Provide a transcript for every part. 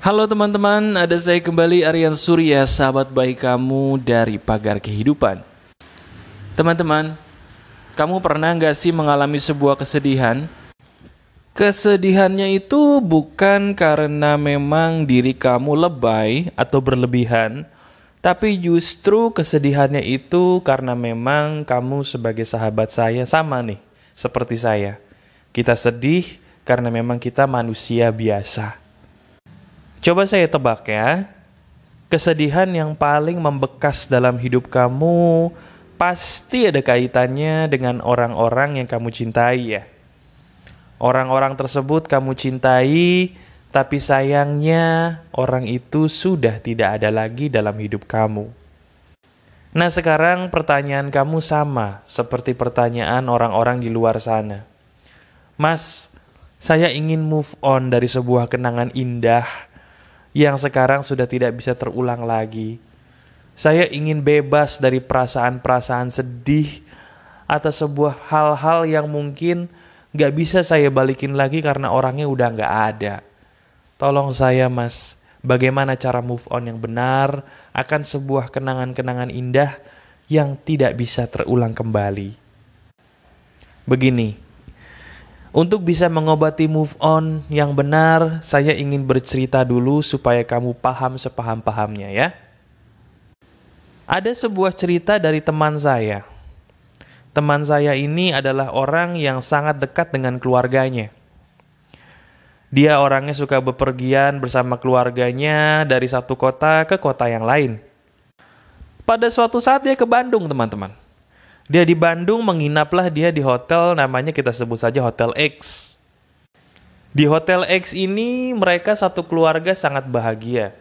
Halo teman-teman, ada saya kembali Aryan Surya, sahabat baik kamu dari Pagar Kehidupan. Teman-teman, kamu pernah nggak sih mengalami sebuah kesedihan? Kesedihannya itu bukan karena memang diri kamu lebay atau berlebihan, tapi justru kesedihannya itu karena memang kamu sebagai sahabat saya sama nih, seperti saya. Kita sedih karena memang kita manusia biasa. Coba saya tebak ya. Kesedihan yang paling membekas dalam hidup kamu pasti ada kaitannya dengan orang-orang yang kamu cintai ya. Orang-orang tersebut kamu cintai, tapi sayangnya orang itu sudah tidak ada lagi dalam hidup kamu. Nah, sekarang pertanyaan kamu sama seperti pertanyaan orang-orang di luar sana. Mas, saya ingin move on dari sebuah kenangan indah yang sekarang sudah tidak bisa terulang lagi. Saya ingin bebas dari perasaan-perasaan sedih atas sebuah hal-hal yang mungkin gak bisa saya balikin lagi karena orangnya udah gak ada. Tolong saya mas, bagaimana cara move on yang benar akan sebuah kenangan-kenangan indah yang tidak bisa terulang kembali. Begini, untuk bisa mengobati move on yang benar, saya ingin bercerita dulu supaya kamu paham sepaham-pahamnya ya. Ada sebuah cerita dari teman saya. Teman saya ini adalah orang yang sangat dekat dengan keluarganya. Dia orangnya suka bepergian bersama keluarganya dari satu kota ke kota yang lain. Pada suatu saat dia ke Bandung, teman-teman. Dia di Bandung menginaplah dia di hotel namanya kita sebut saja Hotel X. Di Hotel X ini mereka satu keluarga sangat bahagia.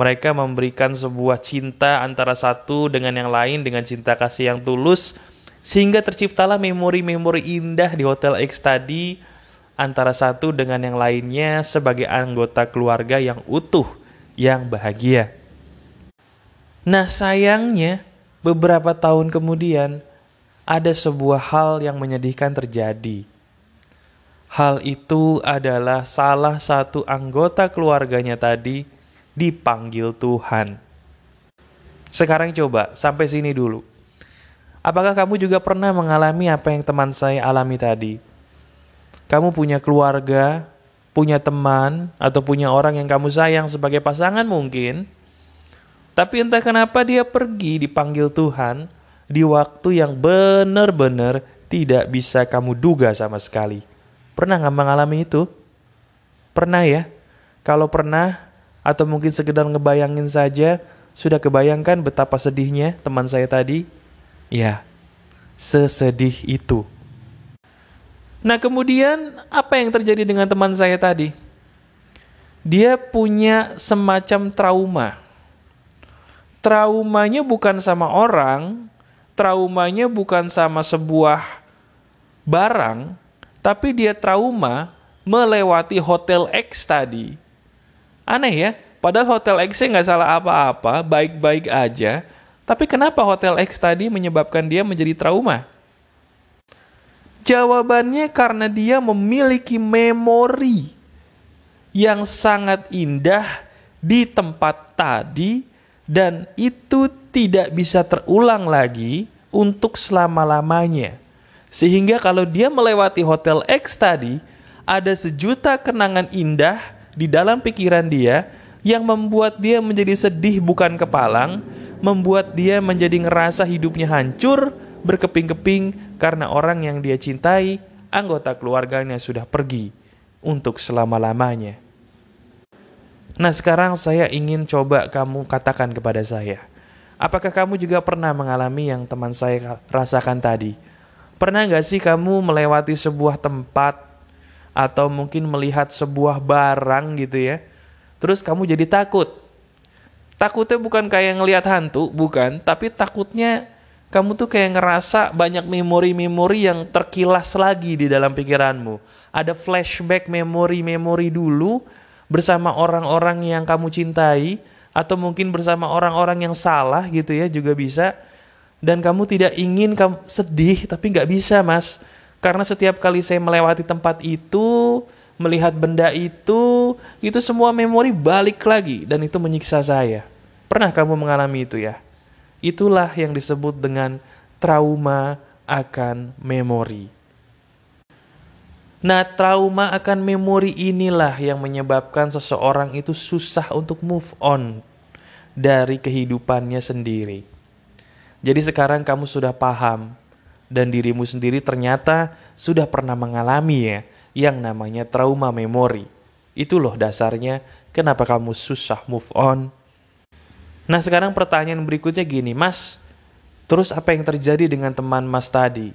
Mereka memberikan sebuah cinta antara satu dengan yang lain dengan cinta kasih yang tulus sehingga terciptalah memori-memori indah di Hotel X tadi antara satu dengan yang lainnya sebagai anggota keluarga yang utuh, yang bahagia. Nah sayangnya, beberapa tahun kemudian ada sebuah hal yang menyedihkan terjadi. Hal itu adalah salah satu anggota keluarganya tadi dipanggil Tuhan. Sekarang coba sampai sini dulu. Apakah kamu juga pernah mengalami apa yang teman saya alami tadi? Kamu punya keluarga, punya teman, atau punya orang yang kamu sayang sebagai pasangan mungkin, tapi entah kenapa dia pergi dipanggil Tuhan di waktu yang benar-benar tidak bisa kamu duga sama sekali. Pernah nggak mengalami itu? Pernah ya? Kalau pernah, atau mungkin sekedar ngebayangin saja, sudah kebayangkan betapa sedihnya teman saya tadi? Ya, sesedih itu. Nah kemudian apa yang terjadi dengan teman saya tadi? Dia punya semacam trauma traumanya bukan sama orang, traumanya bukan sama sebuah barang, tapi dia trauma melewati Hotel X tadi. Aneh ya, padahal Hotel X nggak salah apa-apa, baik-baik aja. Tapi kenapa Hotel X tadi menyebabkan dia menjadi trauma? Jawabannya karena dia memiliki memori yang sangat indah di tempat tadi dan itu tidak bisa terulang lagi untuk selama-lamanya. Sehingga kalau dia melewati Hotel X tadi, ada sejuta kenangan indah di dalam pikiran dia yang membuat dia menjadi sedih bukan kepalang, membuat dia menjadi ngerasa hidupnya hancur, berkeping-keping karena orang yang dia cintai, anggota keluarganya sudah pergi untuk selama-lamanya. Nah sekarang saya ingin coba kamu katakan kepada saya. Apakah kamu juga pernah mengalami yang teman saya rasakan tadi? Pernah nggak sih kamu melewati sebuah tempat atau mungkin melihat sebuah barang gitu ya? Terus kamu jadi takut. Takutnya bukan kayak ngelihat hantu, bukan. Tapi takutnya kamu tuh kayak ngerasa banyak memori-memori yang terkilas lagi di dalam pikiranmu. Ada flashback memori-memori dulu bersama orang-orang yang kamu cintai atau mungkin bersama orang-orang yang salah gitu ya juga bisa dan kamu tidak ingin kamu sedih tapi nggak bisa mas karena setiap kali saya melewati tempat itu melihat benda itu, itu semua memori balik lagi dan itu menyiksa saya. Pernah kamu mengalami itu ya? Itulah yang disebut dengan trauma akan memori. Nah, trauma akan memori inilah yang menyebabkan seseorang itu susah untuk move on dari kehidupannya sendiri. Jadi sekarang kamu sudah paham dan dirimu sendiri ternyata sudah pernah mengalami ya yang namanya trauma memori. Itu loh dasarnya kenapa kamu susah move on. Nah sekarang pertanyaan berikutnya gini, Mas, terus apa yang terjadi dengan teman Mas tadi?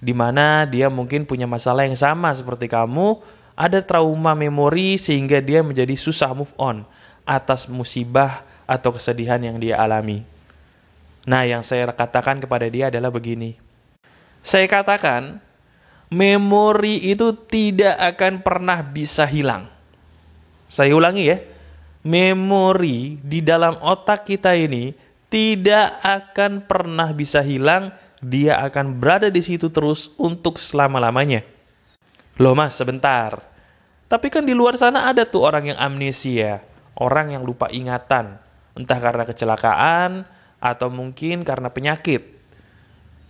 Di mana dia mungkin punya masalah yang sama seperti kamu, ada trauma memori sehingga dia menjadi susah move on atas musibah atau kesedihan yang dia alami. Nah, yang saya katakan kepada dia adalah begini. Saya katakan, memori itu tidak akan pernah bisa hilang. Saya ulangi ya, memori di dalam otak kita ini tidak akan pernah bisa hilang dia akan berada di situ terus untuk selama-lamanya. Loh mas, sebentar. Tapi kan di luar sana ada tuh orang yang amnesia, orang yang lupa ingatan, entah karena kecelakaan atau mungkin karena penyakit.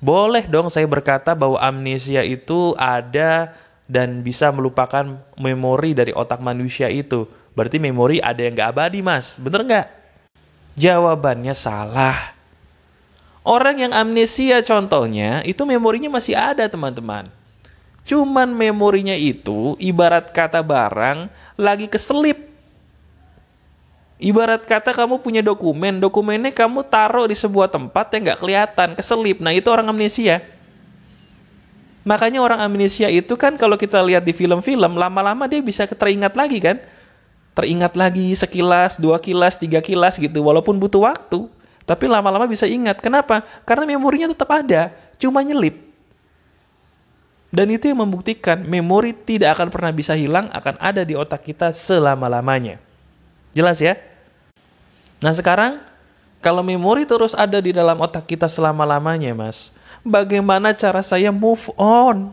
Boleh dong saya berkata bahwa amnesia itu ada dan bisa melupakan memori dari otak manusia itu. Berarti memori ada yang gak abadi mas, bener nggak? Jawabannya salah. Orang yang amnesia contohnya, itu memorinya masih ada teman-teman. Cuman memorinya itu ibarat kata barang lagi keselip. Ibarat kata kamu punya dokumen, dokumennya kamu taruh di sebuah tempat yang nggak kelihatan, keselip. Nah itu orang amnesia. Makanya orang amnesia itu kan kalau kita lihat di film-film, lama-lama dia bisa teringat lagi kan? Teringat lagi sekilas, dua kilas, tiga kilas gitu, walaupun butuh waktu. Tapi lama-lama bisa ingat. Kenapa? Karena memorinya tetap ada, cuma nyelip. Dan itu yang membuktikan memori tidak akan pernah bisa hilang, akan ada di otak kita selama-lamanya. Jelas ya? Nah sekarang, kalau memori terus ada di dalam otak kita selama-lamanya, Mas, bagaimana cara saya move on?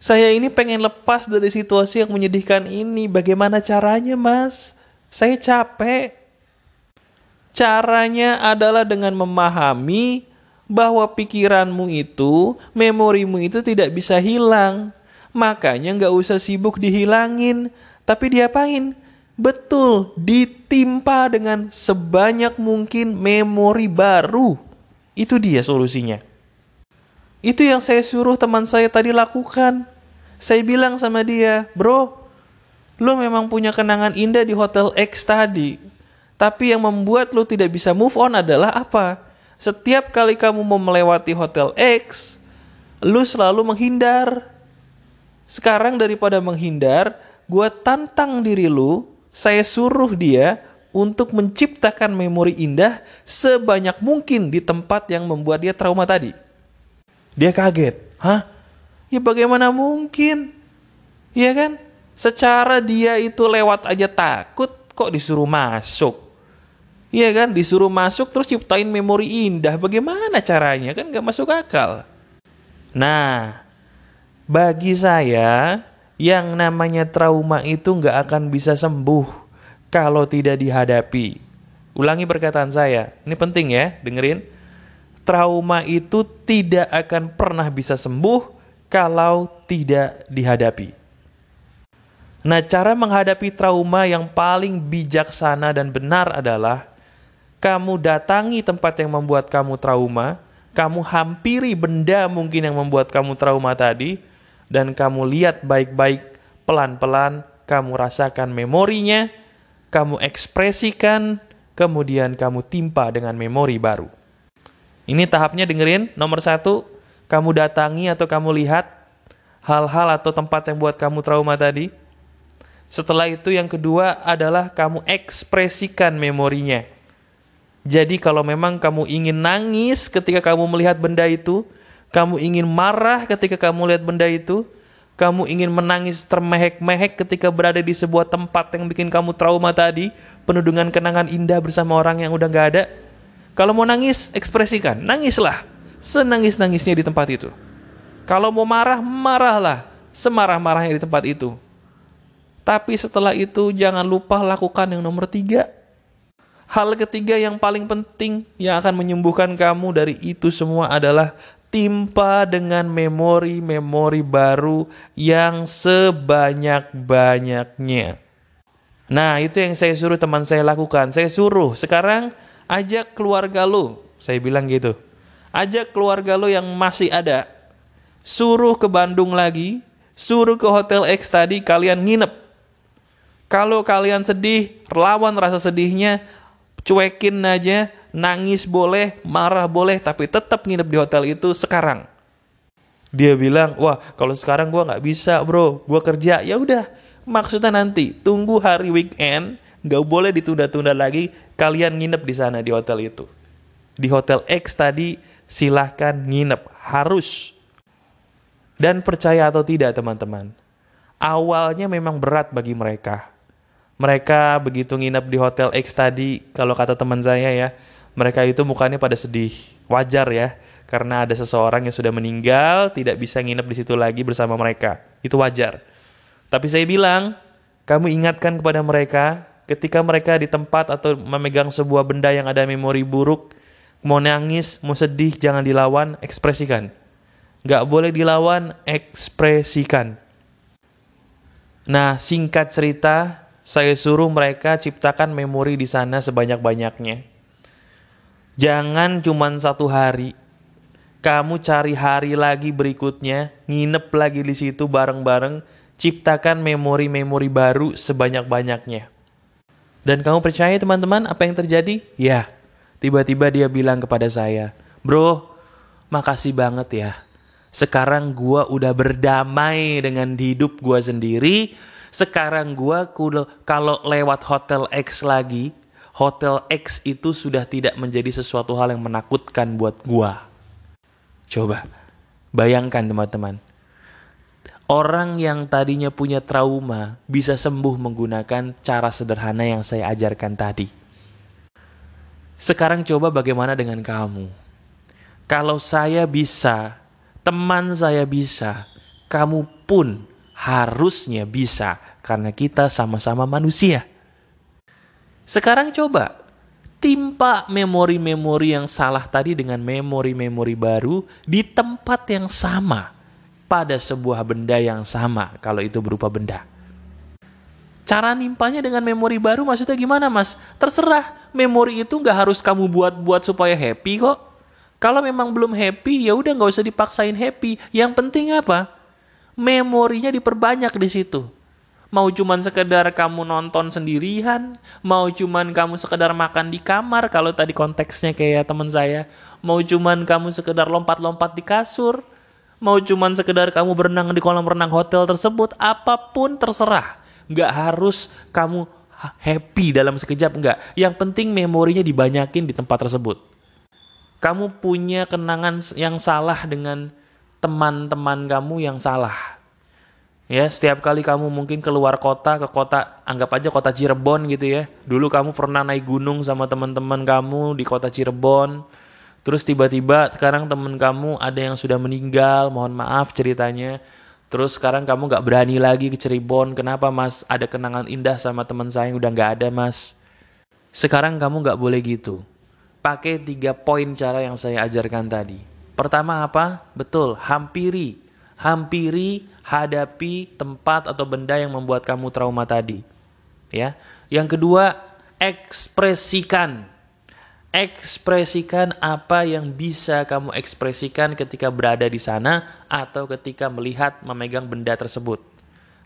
Saya ini pengen lepas dari situasi yang menyedihkan ini. Bagaimana caranya, Mas? Saya capek. Caranya adalah dengan memahami bahwa pikiranmu itu, memorimu itu tidak bisa hilang. Makanya nggak usah sibuk dihilangin, tapi diapain? Betul, ditimpa dengan sebanyak mungkin memori baru. Itu dia solusinya. Itu yang saya suruh teman saya tadi lakukan. Saya bilang sama dia, bro, lo memang punya kenangan indah di Hotel X tadi tapi yang membuat lo tidak bisa move on adalah apa? Setiap kali kamu mau melewati hotel X, lo selalu menghindar. Sekarang daripada menghindar, gue tantang diri lu, saya suruh dia untuk menciptakan memori indah sebanyak mungkin di tempat yang membuat dia trauma tadi. Dia kaget. Hah? Ya bagaimana mungkin? Iya kan? Secara dia itu lewat aja takut, kok disuruh masuk? Iya kan, disuruh masuk terus ciptain memori indah. Bagaimana caranya? Kan gak masuk akal. Nah, bagi saya, yang namanya trauma itu gak akan bisa sembuh kalau tidak dihadapi. Ulangi perkataan saya, ini penting ya, dengerin. Trauma itu tidak akan pernah bisa sembuh kalau tidak dihadapi. Nah, cara menghadapi trauma yang paling bijaksana dan benar adalah kamu datangi tempat yang membuat kamu trauma, kamu hampiri benda mungkin yang membuat kamu trauma tadi, dan kamu lihat baik-baik, pelan-pelan, kamu rasakan memorinya, kamu ekspresikan, kemudian kamu timpa dengan memori baru. Ini tahapnya dengerin, nomor satu, kamu datangi atau kamu lihat hal-hal atau tempat yang buat kamu trauma tadi. Setelah itu yang kedua adalah kamu ekspresikan memorinya jadi kalau memang kamu ingin nangis ketika kamu melihat benda itu, kamu ingin marah ketika kamu lihat benda itu, kamu ingin menangis termehek-mehek ketika berada di sebuah tempat yang bikin kamu trauma tadi, penuh dengan kenangan indah bersama orang yang udah gak ada. Kalau mau nangis, ekspresikan, nangislah, senangis-nangisnya di tempat itu. Kalau mau marah, marahlah, semarah-marahnya di tempat itu. Tapi setelah itu jangan lupa lakukan yang nomor tiga. Hal ketiga yang paling penting yang akan menyembuhkan kamu dari itu semua adalah timpa dengan memori-memori baru yang sebanyak-banyaknya. Nah, itu yang saya suruh teman saya lakukan. Saya suruh, sekarang ajak keluarga lu. Saya bilang gitu. Ajak keluarga lu yang masih ada. Suruh ke Bandung lagi, suruh ke Hotel X tadi, kalian nginep. Kalau kalian sedih, lawan rasa sedihnya, cuekin aja, nangis boleh, marah boleh, tapi tetap nginep di hotel itu sekarang. Dia bilang, wah kalau sekarang gua nggak bisa bro, gua kerja. Ya udah, Maksudnya nanti tunggu hari weekend, nggak boleh ditunda-tunda lagi. Kalian nginep di sana di hotel itu. Di hotel X tadi silahkan nginep, harus. Dan percaya atau tidak teman-teman, awalnya memang berat bagi mereka. Mereka begitu nginep di hotel X tadi, kalau kata teman saya ya, mereka itu mukanya pada sedih. Wajar ya, karena ada seseorang yang sudah meninggal, tidak bisa nginep di situ lagi bersama mereka. Itu wajar. Tapi saya bilang, kamu ingatkan kepada mereka ketika mereka di tempat atau memegang sebuah benda yang ada memori buruk, mau nangis, mau sedih, jangan dilawan, ekspresikan. Gak boleh dilawan, ekspresikan. Nah, singkat cerita, saya suruh mereka ciptakan memori di sana sebanyak-banyaknya. Jangan cuma satu hari, kamu cari hari lagi berikutnya, nginep lagi di situ bareng-bareng, ciptakan memori-memori baru sebanyak-banyaknya. Dan kamu percaya teman-teman apa yang terjadi? Ya, tiba-tiba dia bilang kepada saya, Bro, makasih banget ya. Sekarang gua udah berdamai dengan hidup gua sendiri. Sekarang gua kalau lewat Hotel X lagi, Hotel X itu sudah tidak menjadi sesuatu hal yang menakutkan buat gua. Coba bayangkan teman-teman, Orang yang tadinya punya trauma bisa sembuh menggunakan cara sederhana yang saya ajarkan tadi. Sekarang coba bagaimana dengan kamu? Kalau saya bisa, teman saya bisa, kamu pun harusnya bisa karena kita sama-sama manusia. Sekarang coba timpa memori-memori yang salah tadi dengan memori-memori baru di tempat yang sama pada sebuah benda yang sama kalau itu berupa benda. Cara nimpanya dengan memori baru maksudnya gimana mas? Terserah, memori itu nggak harus kamu buat-buat supaya happy kok. Kalau memang belum happy, ya udah nggak usah dipaksain happy. Yang penting apa? Memorinya diperbanyak di situ. Mau cuman sekedar kamu nonton sendirian, mau cuman kamu sekedar makan di kamar, kalau tadi konteksnya kayak teman saya, mau cuman kamu sekedar lompat-lompat di kasur, Mau cuman sekedar kamu berenang di kolam renang hotel tersebut, apa pun terserah. Nggak harus kamu happy dalam sekejap, nggak. Yang penting memorinya dibanyakin di tempat tersebut. Kamu punya kenangan yang salah dengan teman-teman kamu yang salah. Ya, setiap kali kamu mungkin keluar kota ke kota, anggap aja kota Cirebon gitu ya. Dulu kamu pernah naik gunung sama teman-teman kamu di kota Cirebon Terus tiba-tiba sekarang temen kamu ada yang sudah meninggal, mohon maaf ceritanya. Terus sekarang kamu gak berani lagi ke Cirebon. Kenapa mas? Ada kenangan indah sama teman saya yang udah gak ada mas. Sekarang kamu gak boleh gitu. Pakai tiga poin cara yang saya ajarkan tadi. Pertama apa? Betul, hampiri. Hampiri, hadapi tempat atau benda yang membuat kamu trauma tadi. Ya. Yang kedua, ekspresikan ekspresikan apa yang bisa kamu ekspresikan ketika berada di sana atau ketika melihat memegang benda tersebut.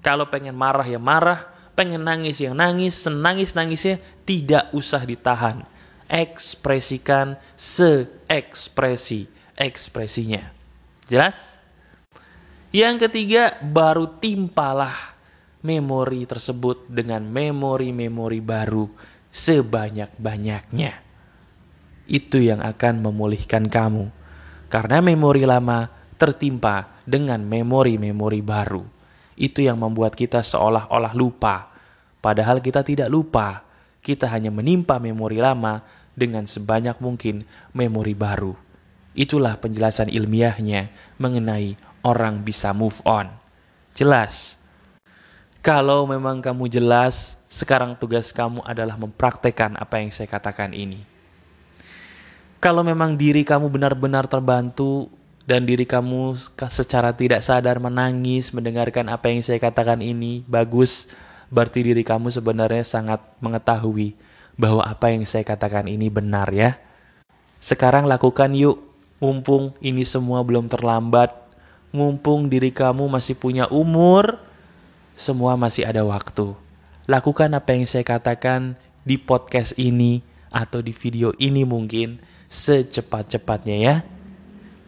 Kalau pengen marah ya marah, pengen nangis yang nangis, senangis-nangisnya tidak usah ditahan. Ekspresikan se-ekspresi ekspresinya. Jelas? Yang ketiga, baru timpalah memori tersebut dengan memori-memori baru sebanyak-banyaknya itu yang akan memulihkan kamu. Karena memori lama tertimpa dengan memori-memori baru. Itu yang membuat kita seolah-olah lupa. Padahal kita tidak lupa. Kita hanya menimpa memori lama dengan sebanyak mungkin memori baru. Itulah penjelasan ilmiahnya mengenai orang bisa move on. Jelas. Kalau memang kamu jelas, sekarang tugas kamu adalah mempraktekkan apa yang saya katakan ini. Kalau memang diri kamu benar-benar terbantu dan diri kamu secara tidak sadar menangis mendengarkan apa yang saya katakan ini, bagus. Berarti diri kamu sebenarnya sangat mengetahui bahwa apa yang saya katakan ini benar ya. Sekarang lakukan yuk, mumpung ini semua belum terlambat, mumpung diri kamu masih punya umur, semua masih ada waktu. Lakukan apa yang saya katakan di podcast ini atau di video ini mungkin secepat-cepatnya ya.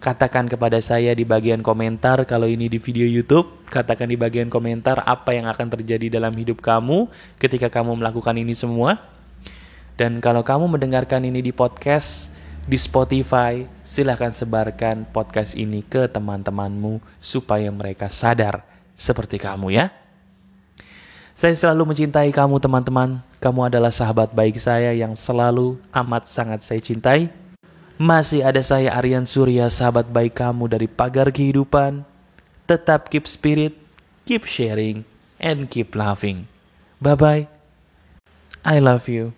Katakan kepada saya di bagian komentar kalau ini di video YouTube, katakan di bagian komentar apa yang akan terjadi dalam hidup kamu ketika kamu melakukan ini semua. Dan kalau kamu mendengarkan ini di podcast, di Spotify, silahkan sebarkan podcast ini ke teman-temanmu supaya mereka sadar seperti kamu ya. Saya selalu mencintai kamu teman-teman. Kamu adalah sahabat baik saya yang selalu amat sangat saya cintai. Masih ada saya Aryan Surya, sahabat baik kamu dari pagar kehidupan. Tetap keep spirit, keep sharing, and keep laughing. Bye-bye. I love you.